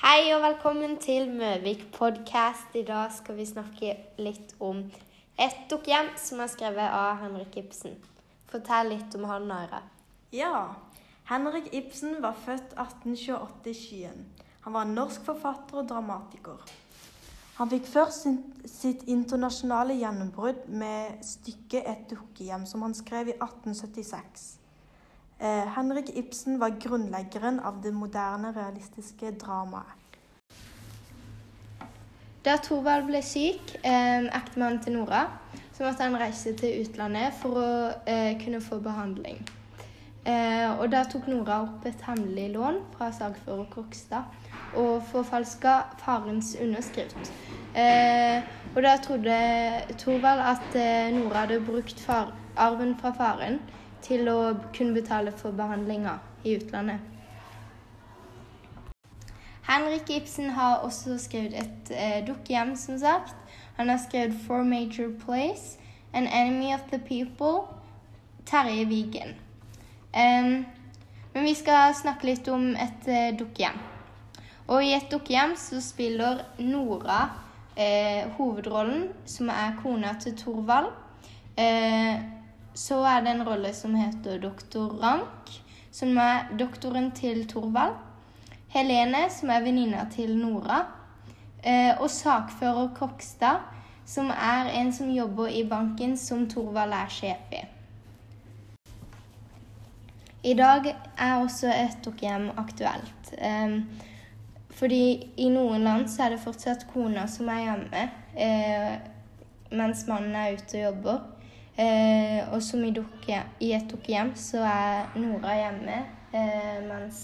Hei og velkommen til Møvik podcast. I dag skal vi snakke litt om et dukkehjem som er skrevet av Henrik Ibsen. Fortell litt om han, Aira. Ja. Henrik Ibsen var født 1828 i Skien. Han var en norsk forfatter og dramatiker. Han fikk først sin, sitt internasjonale gjennombrudd med stykket 'Et dukkehjem', som han skrev i 1876. Eh, Henrik Ibsen var grunnleggeren av det moderne, realistiske dramaet. Da Thorvald ble syk, eh, ektemannen til Nora, så måtte han reise til utlandet for å eh, kunne få behandling. Eh, og da tok Nora opp et hemmelig lån fra sagfører Krokstad og forfalska farens underskrift. Eh, og da trodde Thorvald at eh, Nora hadde brukt far, arven fra faren til å kunne betale for behandlinger i utlandet. Henrik Ibsen har også skrevet et eh, dukkehjem, som sagt. Han har skrevet Four Major Plays, An Enemy of the People, Terje Vigen. Um, men vi skal snakke litt om et eh, dukkehjem. Og i et dukkehjem så spiller Nora eh, hovedrollen, som er kona til Thorvald. Eh, så er det en rolle som heter doktor Rank, som er doktoren til Thorvald. Helene, som er venninna til Nora. Eh, og sakfører Kokstad, som er en som jobber i banken som Thorvald er sjef i. I dag er også etterhjem aktuelt. Um, fordi i noen land så er det fortsatt kona som er hjemme, eh, mens mannen er ute og jobber. Eh, og som i, i et dukkehjem så er Nora hjemme, eh, mens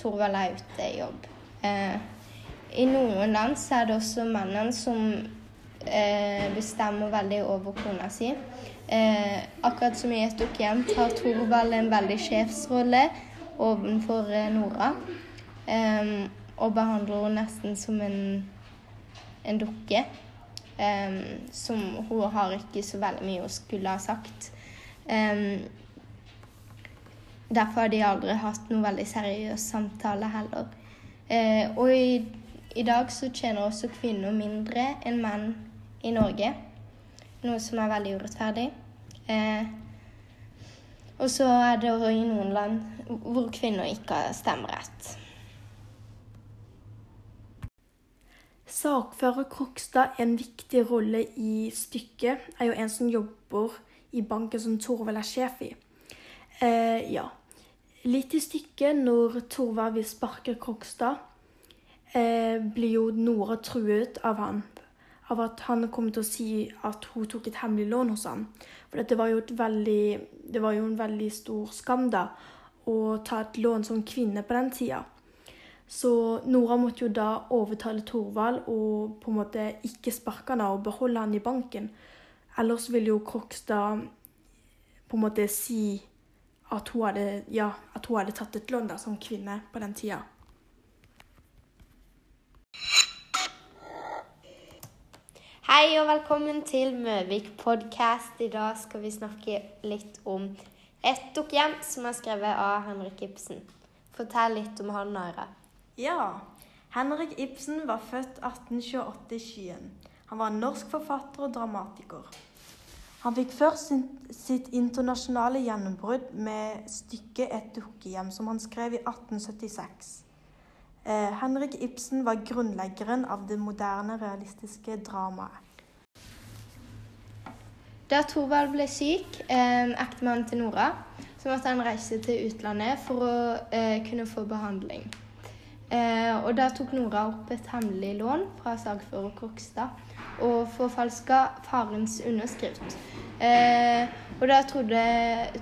Thorvald er ute i jobb. Eh, I noen land så er det også mannen som eh, bestemmer veldig over kona si. Eh, akkurat som i et dukkehjem tar Thorvald en veldig sjefsrolle overfor Nora. Um, og behandler henne nesten som en, en dukke. Um, som hun har ikke så veldig mye hun skulle ha sagt. Um, derfor har de aldri hatt noe veldig seriøs samtale heller. Uh, og i, i, dag så tjener også kvinner mindre enn menn i Norge. Noe som er veldig urettferdig. Uh, og så er det i noen land hvor kvinner ikke har stemmerett. Sakfører Krokstad en viktig rolle i stykket. Er jo en som jobber i banken som Torvald er sjef i. Eh, ja. Litt i stykket, når Torvald vil sparke Krokstad, eh, blir jo Nora truet av han. Av at han kom til å si at hun tok et hemmelig lån hos han. For det var jo, veldig, det var jo en veldig stor skam da, å ta et lån som kvinne på den tida. Så Nora måtte jo da overtale Thorvald og på en måte ikke sparke han og beholde han i banken. Ellers ville jo Krokstad på en måte si at hun hadde, ja, at hun hadde tatt et lån da, som kvinne på den tida. Hei og velkommen til Møvik podcast. I dag skal vi snakke litt om et dukkehjem som er skrevet av Henrik Ibsen. Fortell litt om han, Naira. Ja. Henrik Ibsen var født 1828 i Skien. Han var en norsk forfatter og dramatiker. Han fikk først sitt internasjonale gjennombrudd med stykket 'Et dukkehjem', som han skrev i 1876. Eh, Henrik Ibsen var grunnleggeren av det moderne, realistiske dramaet. Da Thorvald ble syk, eh, ektemannen til Nora, så måtte han reise til utlandet for å eh, kunne få behandling. Eh, og da tok Nora opp et hemmelig lån fra sagfører Krokstad og forfalska farens underskrift. Eh, og da trodde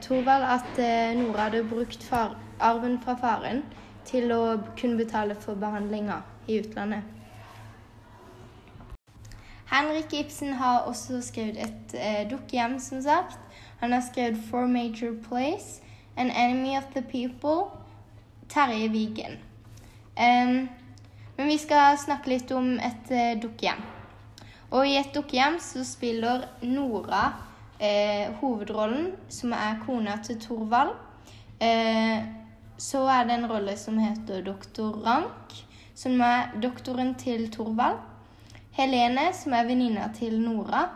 Thorvald at eh, Nora hadde brukt far, arven fra faren til å kunne betale for behandlinga i utlandet. Henrik Ibsen har også skrevet et eh, dukkehjem, som sagt. Han har skrevet Four Major Plays, An Enemy of the People, Terje Vigen. Men vi skal snakke litt om et uh, dukkehjem. Og i et dukkehjem så spiller Nora eh, hovedrollen, som er kona til Thorvald. Eh, så er det en rolle som heter doktor Rank, som er doktoren til Thorvald. Helene, som er venninna til Nora.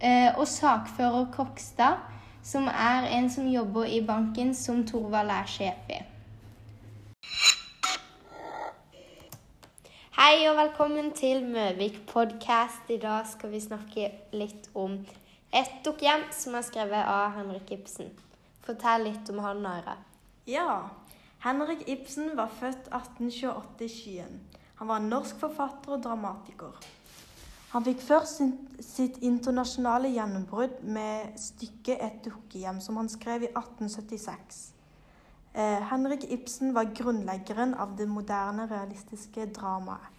Eh, og sakfører Kokstad, som er en som jobber i banken som Thorvald er sjef i. Hei og velkommen til Møvik podcast. I dag skal vi snakke litt om et dokkhjem som er skrevet av Henrik Ibsen. Fortell litt om han, Aira. Ja, Henrik Ibsen var født 1828 i Skien. Han var en norsk forfatter og dramatiker. Han fikk først sitt internasjonale gjennombrudd med stykket 'Et dukkehjem', som han skrev i 1876. Eh, Henrik Ibsen var grunnleggeren av det moderne, realistiske dramaet.